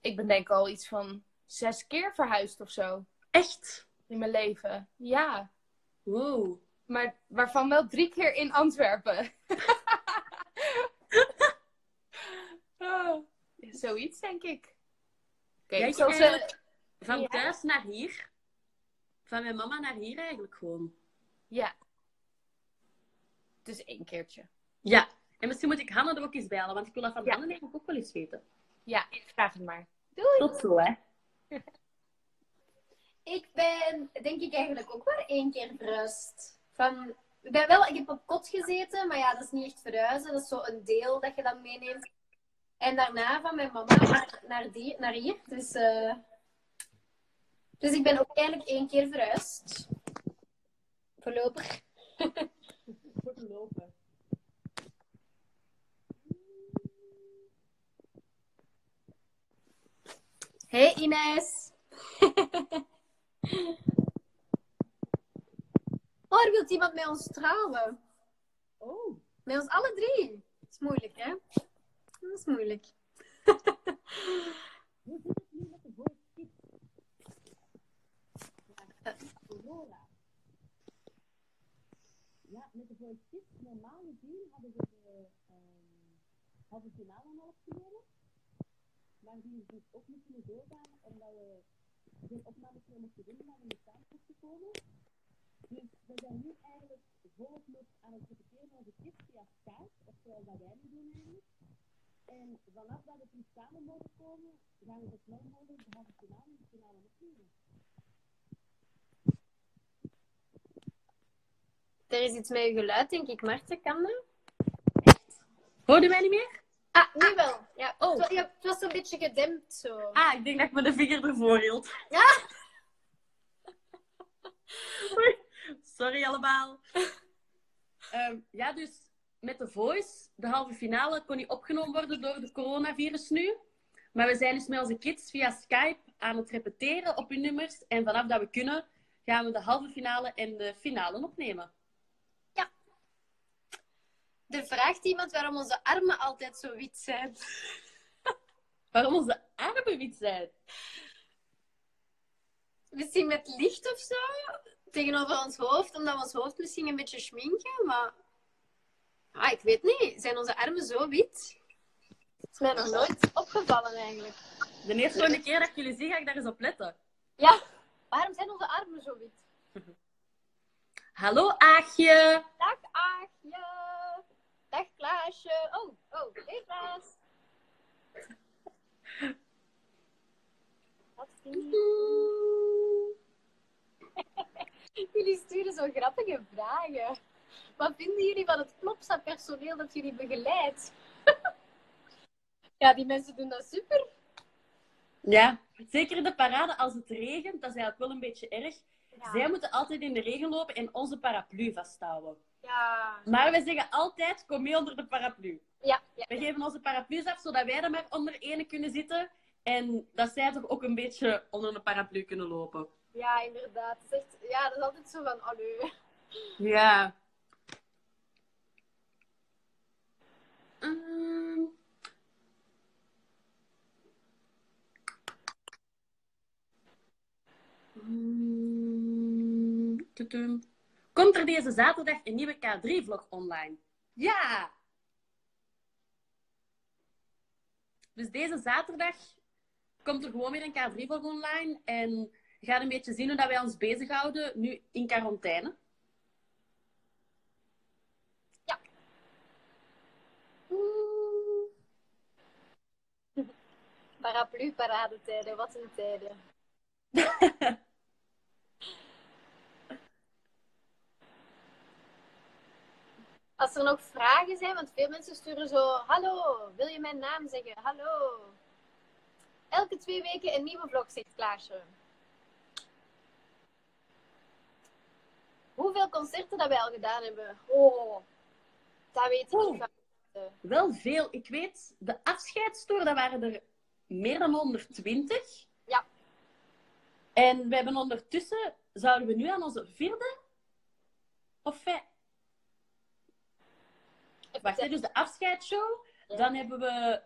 Ik ben denk ik al iets van zes keer verhuisd of zo Echt? in mijn leven. Ja. Wow. Maar waarvan wel drie keer in Antwerpen. oh, *laughs* zoiets, denk ik. Ik zoals, eigenlijk- eh, Van Ja. thuis naar hier. Van mijn mama naar hier eigenlijk gewoon. ja. Dus één keertje. Ja. En misschien moet ik Hanne er ook eens bij halen, want ik wil dat van Ja. Hanne eigenlijk ook wel eens weten. Ja, vraag het maar. Doei! Tot zo, hè. *laughs* Ik ben, denk ik, eigenlijk ook wel één keer verhuisd. Van, ik, ben wel, ik heb op kot gezeten, maar ja, dat is niet echt verhuizen. Dat is zo een deel dat je dan meeneemt. En daarna van mijn mama naar, die, naar hier. Dus, eh, dus ik ben ook eigenlijk één keer verhuisd. Voorlopig. lopen. Hey Ines. *laughs* oh, er wil iemand met ons trouwen. Oh. Met ons alle drie. Dat is moeilijk, hè? Dat is moeilijk. Hoe zit het nu met de voice? Ja, corona. Ja, met de voice kids, normaal gezien hadden we de ehm halve finale al opgenomen. Maar die is dus ook niet kunnen doorgaan, omdat we geen opnames meer mochten doen, maar we niet samen mochten komen. Dus we zijn nu eigenlijk volop aan het repeteren over kids via Skype, of zoals dat wij nu doen eigenlijk. En vanaf dat we terug samen mogen komen, gaan we zo snel mogelijk de halve finale en de finale opnemen. Er is iets met je geluid, denk ik. Marten, kan dat? Hoorden wij niet meer? Ah, nu wel. Ja, Oh. het, wa- ja, het was een beetje gedempt zo. Ah, ik denk dat ik me de vinger ervoor hield. Ja. *laughs* Sorry allemaal. *laughs* Ehm, ja, dus met de Voice, de halve finale, kon niet opgenomen worden door de coronavirus nu. Maar we zijn dus met onze kids via Skype aan het repeteren op hun nummers. En vanaf dat we kunnen, gaan we de halve finale en de finale opnemen. Er vraagt iemand waarom onze armen altijd zo wit zijn. *laughs* Waarom onze armen wit zijn? Misschien met licht of zo tegenover ons hoofd, omdat we ons hoofd misschien een beetje schminken. Maar ah, ik weet niet, zijn onze armen zo wit? Het is mij nog nooit opgevallen eigenlijk. De eerste volgende keer dat ik jullie zie, ga ik daar eens op letten. Ja, waarom zijn onze armen zo wit? *laughs* Hallo Aagje. Dag Aagje. Dag Klaasje. Oh, oh, hey Klaas. *laughs* Wat vind je? *laughs* Jullie sturen zo grappige vragen. Wat vinden jullie van het Plopsa-personeel dat jullie begeleidt? *laughs* ja, die mensen doen dat super. Ja, zeker in de parade als het regent, dat is eigenlijk wel een beetje erg. Ja. Zij moeten altijd in de regen lopen en onze paraplu vasthouden. Ja. Maar wij zeggen altijd, kom mee onder de paraplu. Ja, ja. We geven onze paraplu's af, zodat wij er maar onder ene kunnen zitten. En dat zij toch ook een beetje onder de paraplu kunnen lopen. Ja, inderdaad. Het is echt, ja, dat is altijd zo van, allee. Ja. Ehm. Mm. Komt er deze zaterdag een nieuwe K3-vlog online? Ja! Dus deze zaterdag komt er gewoon weer een K3-vlog online. En gaat een beetje zien hoe dat wij ons bezighouden nu in quarantaine. Paraplu paradetijden, wat een tijden. *laughs* Als er nog vragen zijn, want veel mensen sturen zo: Hallo, wil je mijn naam zeggen? Hallo. Elke twee weken een nieuwe vlog, zegt Klaasje. Hoeveel concerten dat wij al gedaan hebben? Oh, dat weet ik niet. van. Wel veel. Ik weet, de afscheidstoer, dat waren er meer dan 120. Ja. En we hebben ondertussen, zouden we nu aan onze vierde? Of vijf? Wacht, hè, dus de afscheidsshow. Ja. Dan hebben we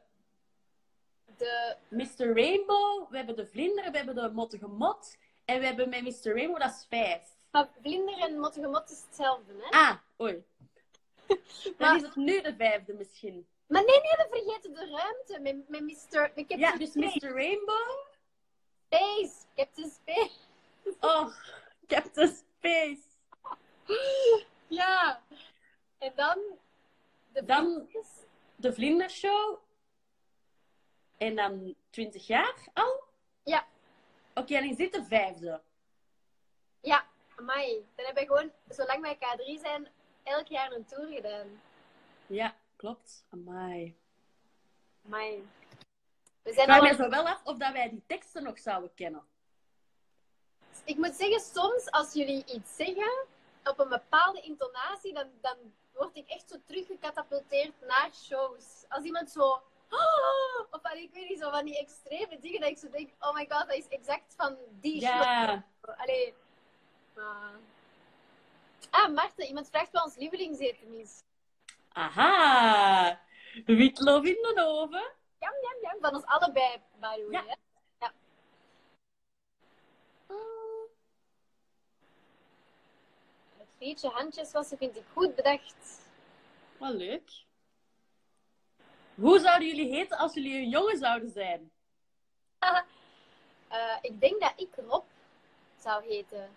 De, Mr. Rainbow, we hebben de Vlinder, we hebben de Mottige Mot. En we hebben met Mr. Rainbow, dat is vijf. Maar Vlinder en Mottige Mot is hetzelfde, hè? Ah, oei. *laughs* Dan is het nu de vijfde misschien. Maar nee, nee, we vergeten de ruimte met, met Mr. Ik heb Ja, dus space. Mr. Rainbow. Space. De space. Oh, Captain Space. Ja. En dan... De Dan- de Vlindershow. En dan 20 jaar al? Ja. Oké, en is dit de vijfde? Ja, amai. Dan heb ik gewoon, zolang wij K3 zijn, elk jaar een tour gedaan. Ja, klopt. Amai. Amai. We Ik zijn vraag al... zo wel af of dat wij die teksten nog zouden kennen. Ik moet zeggen, soms als jullie iets zeggen, op een bepaalde intonatie, dan, dan word ik echt zo teruggecatapulteerd naar shows. Als iemand zo... "Ah," Of allee, ik weet niet, zo van die extreme dingen dat ik zo denk, oh my god, dat is exact van die show. Ja. Allee. Ah. Ah, Marten, iemand vraagt wat ons lievelingseten is. Aha. Witlof in de oven. Jam, jam, jam. Van ons allebei, way. Ja. ja. Het liedje Handjes wassen vind ik goed bedacht. Wat leuk. Hoe zouden jullie heten als jullie een jongen zouden zijn? *laughs* Eh, ik denk dat ik Rob zou heten.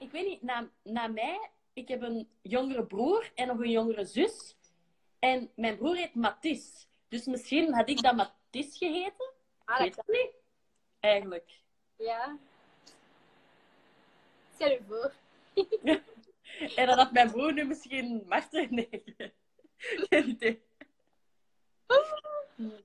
Ik weet niet, na, na mij, ik heb een jongere broer en nog een jongere zus. En mijn broer heet Mathis. Dus misschien had ik dan Mathis geheten. Ah, weet dat niet. Eigenlijk. Ja. Stel je voor. *laughs* En dan had mijn broer nu misschien Marten. *laughs* Nee. Geen idee. Grapje.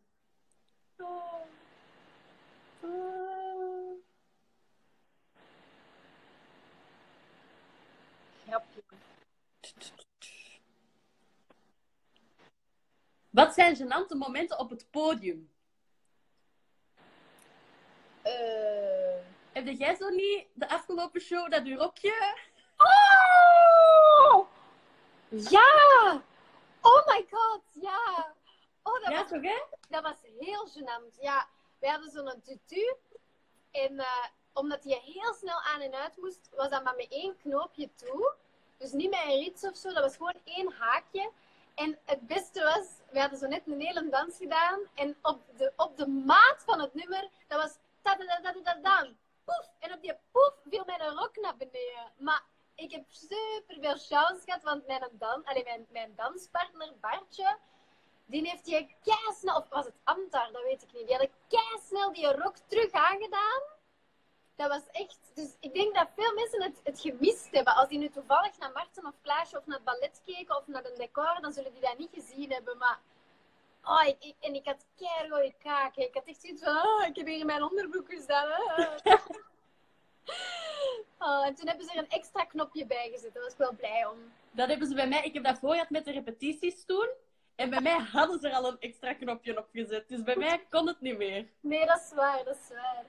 Wat zijn gênante momenten op het podium? Eh. Heb jij zo niet de afgelopen show dat uw rokje? Oh! Ja! Oh my god, ja! Oh, dat, Ja, was, toch hè? dat was heel gênant. Ja, wij hadden zo'n tutu. En eh, omdat je heel snel aan en uit moest, was dat maar met één knoopje toe. Dus niet met een rits of zo. Dat was gewoon één haakje. En het beste was, we hadden zo net een hele dans gedaan. En op de, op de maat van het nummer, dat was ta da da da da Poef! En op die poef viel mijn rok naar beneden. Maar ik heb super veel chance gehad, want mijn, dan, allee, mijn, mijn danspartner Bartje, die heeft die snel, of was het Antar, dat weet ik niet, die had snel die rok terug aangedaan. Dat was echt, dus ik denk dat veel mensen het, het gemist hebben. Als die nu toevallig naar Marten of Klaasje of naar het ballet keken of naar een decor, dan zullen die dat niet gezien hebben. Maar, oh, ik, ik- en ik had keirooie kaken. Ik had echt zoiets van, oh, ik heb hier in mijn onderbroek gestaan. *laughs* Oh, en toen hebben ze er een extra knopje bij gezet. Daar was ik wel blij om. Dat hebben ze bij mij... Ik heb dat voor gehad met de repetities toen. En bij mij hadden ze er al een extra knopje op gezet. Dus bij *laughs* mij kon het niet meer. Nee, dat is waar, dat is waar.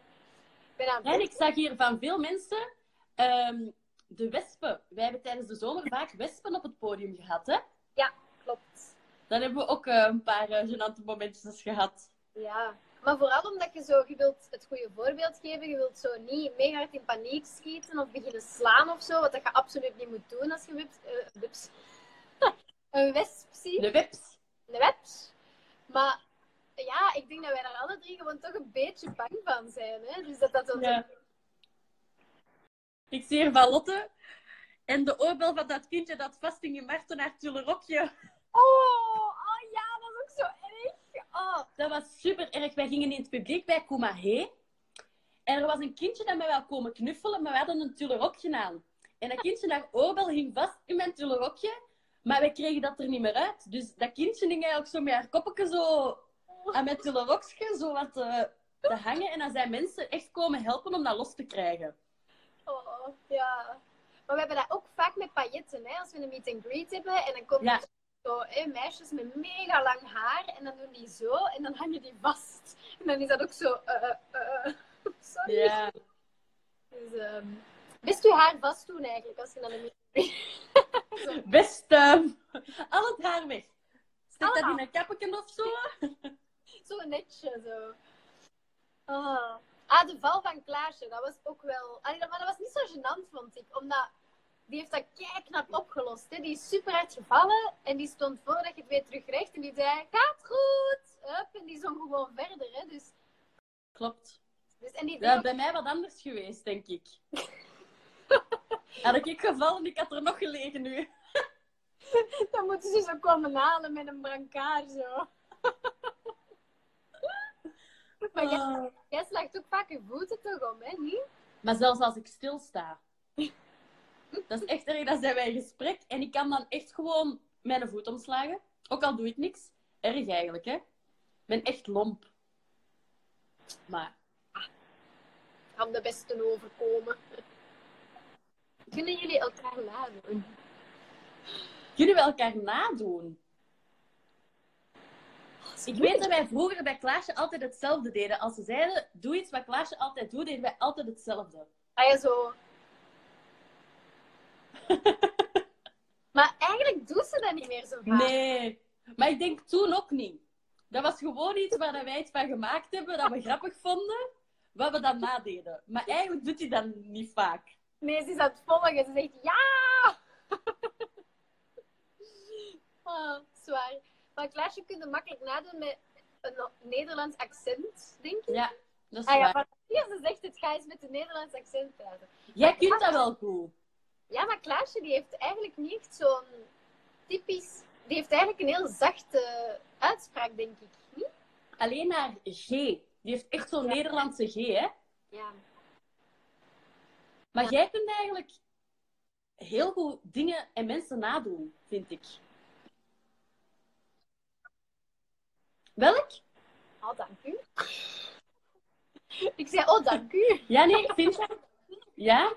Ben aan En ik zag hier van veel mensen ehm, de wespen. Wij hebben tijdens de zomer vaak wespen op het podium gehad, hè? klopt. Dan hebben we ook eh, een paar uh, gênante momentjes gehad. Ja, maar vooral omdat je zo, je wilt het goede voorbeeld geven, je wilt zo niet mega hard in paniek schieten of beginnen slaan of zo, wat dat je absoluut niet moet doen als je wips, eh, wips. *laughs* een wesp ziet, De wips. een webs. Maar ja, ik denk dat wij daar alle drie gewoon toch een beetje bang van zijn. Hè? Dus dat dat. Ik zie hier van Lotte. En de oorbel van dat kindje dat vasthing in Marten haar rokje. Oh, oh ja, dat is ook zo erg. Oh, Dat was super erg. Wij gingen in het publiek bij Kumahe. En er was een kindje dat mij wel komen knuffelen, maar we hadden een tullerokje aan. En dat kindje, haar oorbel hing vast in mijn tullerokje, maar wij kregen dat er niet meer uit. Dus dat kindje ging eigenlijk zo met haar koppetje zo aan mijn tullerokje zo wat te, te hangen. En dan zijn mensen echt komen helpen om dat los te krijgen. oh, ja. Maar we hebben dat ook vaak met pailletten, hè? als we een meet and greet hebben. En dan komen Ja. er zo, hè, meisjes met mega lang haar en dan doen die zo en dan hangen die vast. En dan is dat ook zo. eh, eh, eh, *laughs* sorry. Ja. Dus, ehm, best je haar vast doen eigenlijk als je naar de meet and greet. Best, ehm, al het haar weg. Zet dat in een kappetje of zo? Zo netjes zo. Ah. ah, de val van Klaasje, dat was ook wel. Allee, dat- maar dat was niet zo gênant, vond ik. Omdat die heeft dat knap opgelost. Hè. Die is super hard gevallen en die stond voordat je het weer terug recht en die zei: Gaat goed! Hup, en die zong gewoon verder. Hè. Dus, Klopt. dus, en die Dat is bij mij wat anders geweest, denk ik. *laughs* Had ik gevallen, ik had er nog gelegen nu. *laughs* dan moeten ze zo komen halen met een brancard zo. Maar jij, Ah. jij slaagt ook vaak je voeten toch om, hè? Niet? Maar zelfs als ik stilsta. Dat is echt erg. Dan zijn wij in gesprek en ik kan dan echt gewoon mijn voet omslagen. Ook al doe ik niks. Erg eigenlijk, hè. Ik ben echt lomp. Maar Kan de beste overkomen. Kunnen jullie elkaar nadoen? kunnen we elkaar nadoen? Ik weet dat wij vroeger bij Klaasje altijd hetzelfde deden. Als ze zeiden, doe iets wat Klaasje altijd doet, deden wij altijd hetzelfde. Ah ja, zo. *laughs* maar eigenlijk doet ze dat niet meer zo vaak. Nee. Maar ik denk toen ook niet. Dat was gewoon iets waar wij iets van gemaakt hebben, dat we grappig vonden, wat we dan nadeden. Maar eigenlijk doet hij dat niet vaak. Nee, ze is aan het volgen. Ze zegt ja! *laughs* ah, zwaar. Maar Klaasje kun je makkelijk nadoen met een Nederlands accent, denk ik. Ja, dat is Ah ja, waar. ze zegt het, ga eens met een Nederlands accent praten. Jij kunt dat wel goed. Ja, maar Klaasje die heeft eigenlijk niet echt zo'n typisch... Die heeft eigenlijk een heel zachte uitspraak, denk ik. Niet? Alleen naar G. Die heeft echt zo'n Ja. Nederlandse G, hè. Ja. Maar Ja. jij kunt eigenlijk heel goed dingen en mensen nadoen, vind ik. Welk? Oh, dank u. *laughs* ik zei, oh, dank u. Ja, nee, vind je? Ja?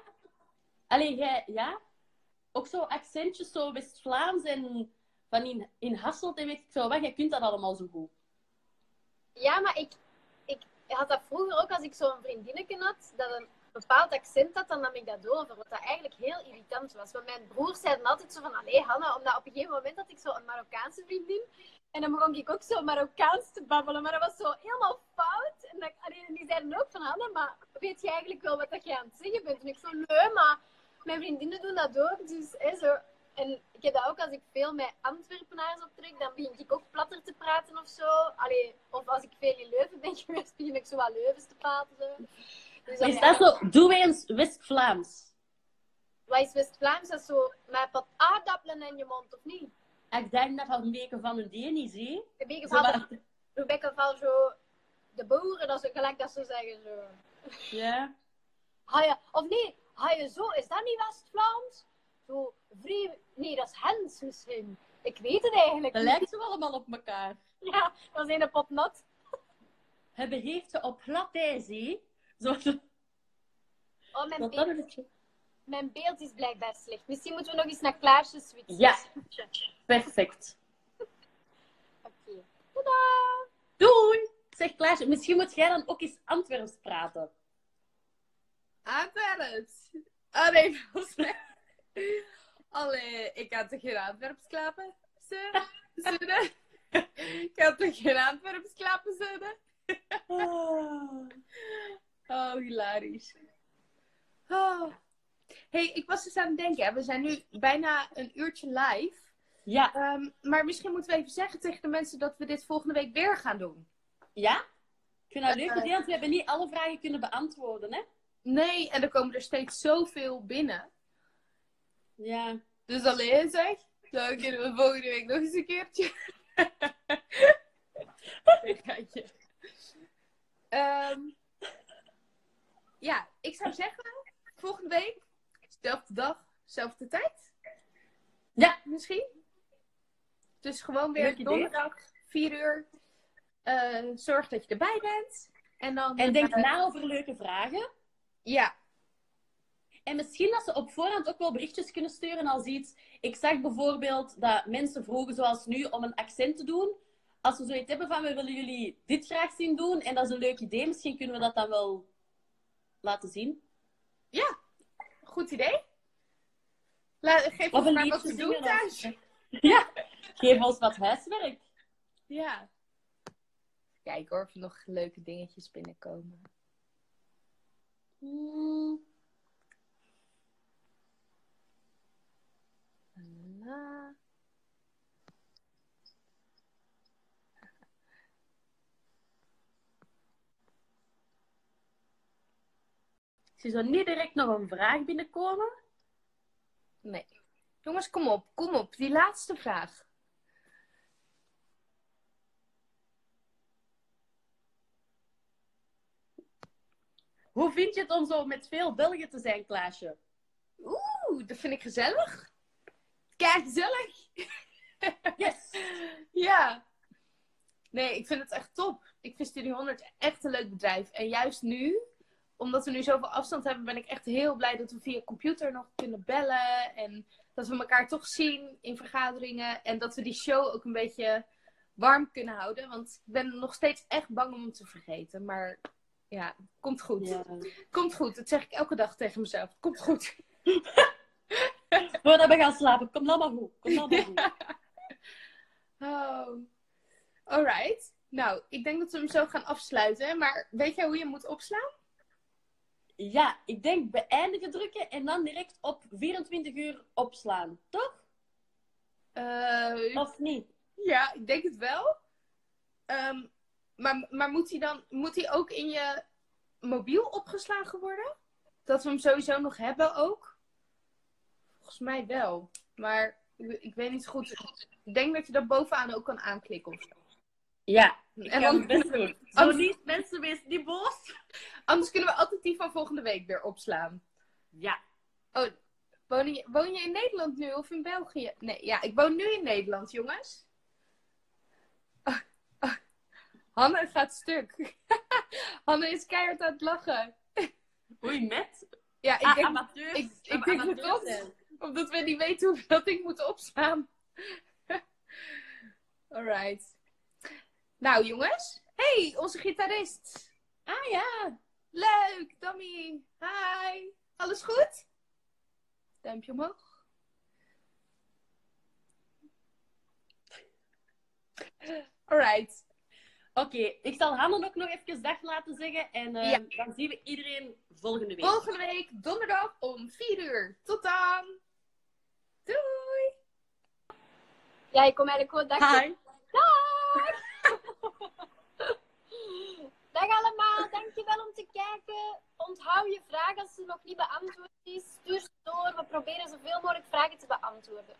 Allee, jij, ja? Ook zo accentjes, zo West-Vlaams en van in, in Hasselt en weet ik veel wat. Jij kunt dat allemaal zo goed. Ja, maar ik, ik had dat vroeger ook als ik zo'n vriendinnetje had, dat een, bepaald accent had, dan nam ik dat over. Wat dat eigenlijk heel irritant was. Want mijn broers zeiden altijd zo van, allee Hanna, omdat op een gegeven moment had ik zo een Marokkaanse vriendin. En dan begon ik ook zo Marokkaans te babbelen, maar dat was zo helemaal fout. En, dat, die zeiden ook van, Hanna, maar weet je eigenlijk wel wat dat je aan het zeggen bent? En ik zo, nee, maar mijn vriendinnen doen dat ook. Dus, hè, zo. En ik heb dat ook als ik veel met Antwerpenaars optrek, dan begin ik ook platter te praten of zo. Of als ik veel in Leuven ben *laughs* geweest, begin ik zo wat Leuvens te praten. Dus Is dat zo? Doe eens West-Vlaams. Wat is West-Vlaams? Dat is zo met wat aardappelen in je mond, of niet? Ik denk dat dat een beetje van een deen is, hè? Een beetje Zo van, de- een beetje van zo de boeren, dat is gelijk dat ze zeggen zo. Ja. *laughs* Ha je, of nee, ha je zo, is dat niet West-Vlaams? Zo, vrij, nee, dat is Hens misschien. Ik weet het eigenlijk Dat lijkt zo allemaal op elkaar. *laughs* Ja, dat is een pot nat. Heeft ze op glad ijs, hè? *laughs* Zo, Oh, mijn, beeld, beetje... mijn beeld is blijkbaar slecht. Misschien moeten we nog eens naar Klaasje switchen. Ja. Perfect. Oké. Tadaa! Doei! Zeg Klaasje, misschien moet jij dan ook eens Antwerps praten. Antwerps. Oh nee, *laughs* volgens mij. Allee, ik had toch geen Antwerps klappen? Zullen? *laughs* Zullen? Ik had toch geen Antwerps klappen, zullen? Oh, hilarisch. Oh. hey, ik was dus aan het denken. hè, We zijn nu bijna een uurtje live. Ja. Ehm, maar misschien moeten we even zeggen tegen de mensen dat we dit volgende week weer gaan doen. Ja? Ik vind dat Eh, leuk want we hebben niet alle vragen kunnen beantwoorden, hè? Nee, en er komen er steeds zoveel binnen. Ja. Dus alleen zeg, dan kunnen we volgende week nog eens een keertje. *laughs* Ehm, ja, ik zou zeggen, volgende week, zelfde dag, zelfde tijd. Ja. Misschien. Dus gewoon weer Leuk donderdag, 4 uur. Eh, zorg dat je erbij bent. En dan. En denk eh, na over leuke vragen. Ja, En misschien dat ze op voorhand ook wel berichtjes kunnen sturen als iets. Ik zag bijvoorbeeld dat mensen vroegen, zoals nu, om een accent te doen. Als we zoiets hebben van, we willen jullie dit graag zien doen. En dat is een leuk idee. Misschien kunnen we dat dan wel laten zien. goed idee. Laat, geef Of ons maar wat te doen thuis. *laughs* Ja, geef ons wat huiswerk. Ja. Kijk hoor, of er nog leuke dingetjes binnenkomen. Hmm, La. Zie zo niet direct nog een vraag binnenkomen. Nee. Jongens, kom op, kom op. Die laatste vraag. Hoe vind je het om zo met veel Belgen te zijn, Klaasje? Oeh, dat vind ik gezellig. Kijk, gezellig. Yes! *laughs* Ja. Nee, ik vind het echt top. Ik vind Studio 100 echt een leuk bedrijf. En juist nu, omdat we nu zoveel afstand hebben, ben ik echt heel blij dat we via computer nog kunnen bellen. En dat we elkaar toch zien in vergaderingen. En dat we die show ook een beetje warm kunnen houden. Want ik ben nog steeds echt bang om hem te vergeten. Maar ja, komt goed. Ja. Komt goed. Dat zeg ik elke dag tegen mezelf. Komt goed. Voordat we gaan slapen, kom maar goed. Kom dan maar goed. *laughs* Oh. Alright. Nou, ik denk dat we hem zo gaan afsluiten. Maar weet jij hoe je hem moet opslaan? Ja, ik denk beëindigen drukken en dan direct op 24 uur opslaan. Toch? Eh, Of niet? ja, ik denk het wel. Ehm, maar maar moet, hij dan, moet hij ook in je mobiel opgeslagen worden? Dat we hem sowieso nog hebben ook? Volgens mij wel. Maar ik, ik weet niet goed. Ik denk dat je dat bovenaan ook kan aanklikken of zo. Ja, ik En dan- best doen. *laughs* Zo niet, mensen, wees niet boos. Anders kunnen we altijd die van volgende week weer opslaan. Ja. Woon je, woon je in Nederland nu of in België? Nee, ja, ik woon nu in Nederland, jongens. Ah, ah. Hanne gaat stuk. *laughs* Hanne is keihard aan het lachen. Oei, met? Ja, ik Ah, denk, amateurs. ik- ik denk zijn. omdat we niet weten hoe we dat ding moeten opslaan. *laughs* Alright. Nou, jongens. hey, onze gitarist. Ah ja. Leuk, Dammy. Hi. Alles goed? Duimpje omhoog. Alright. Oké, ik zal Hanne ook nog even dag laten zeggen. En eh, Ja. dan zien we iedereen volgende week. Volgende week donderdag om 4 uur. Tot dan. Doei. Ja, ik kom eigenlijk gewoon dag. Hi. Dag! Dag allemaal, dankjewel om te kijken. Onthoud je vraag als ze nog niet beantwoord is. Stuur ze door. We proberen zoveel mogelijk vragen te beantwoorden.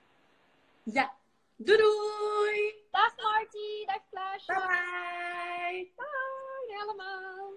Ja. Doei doei! Dag Marty, dag Klaasje. Bye. Bye allemaal.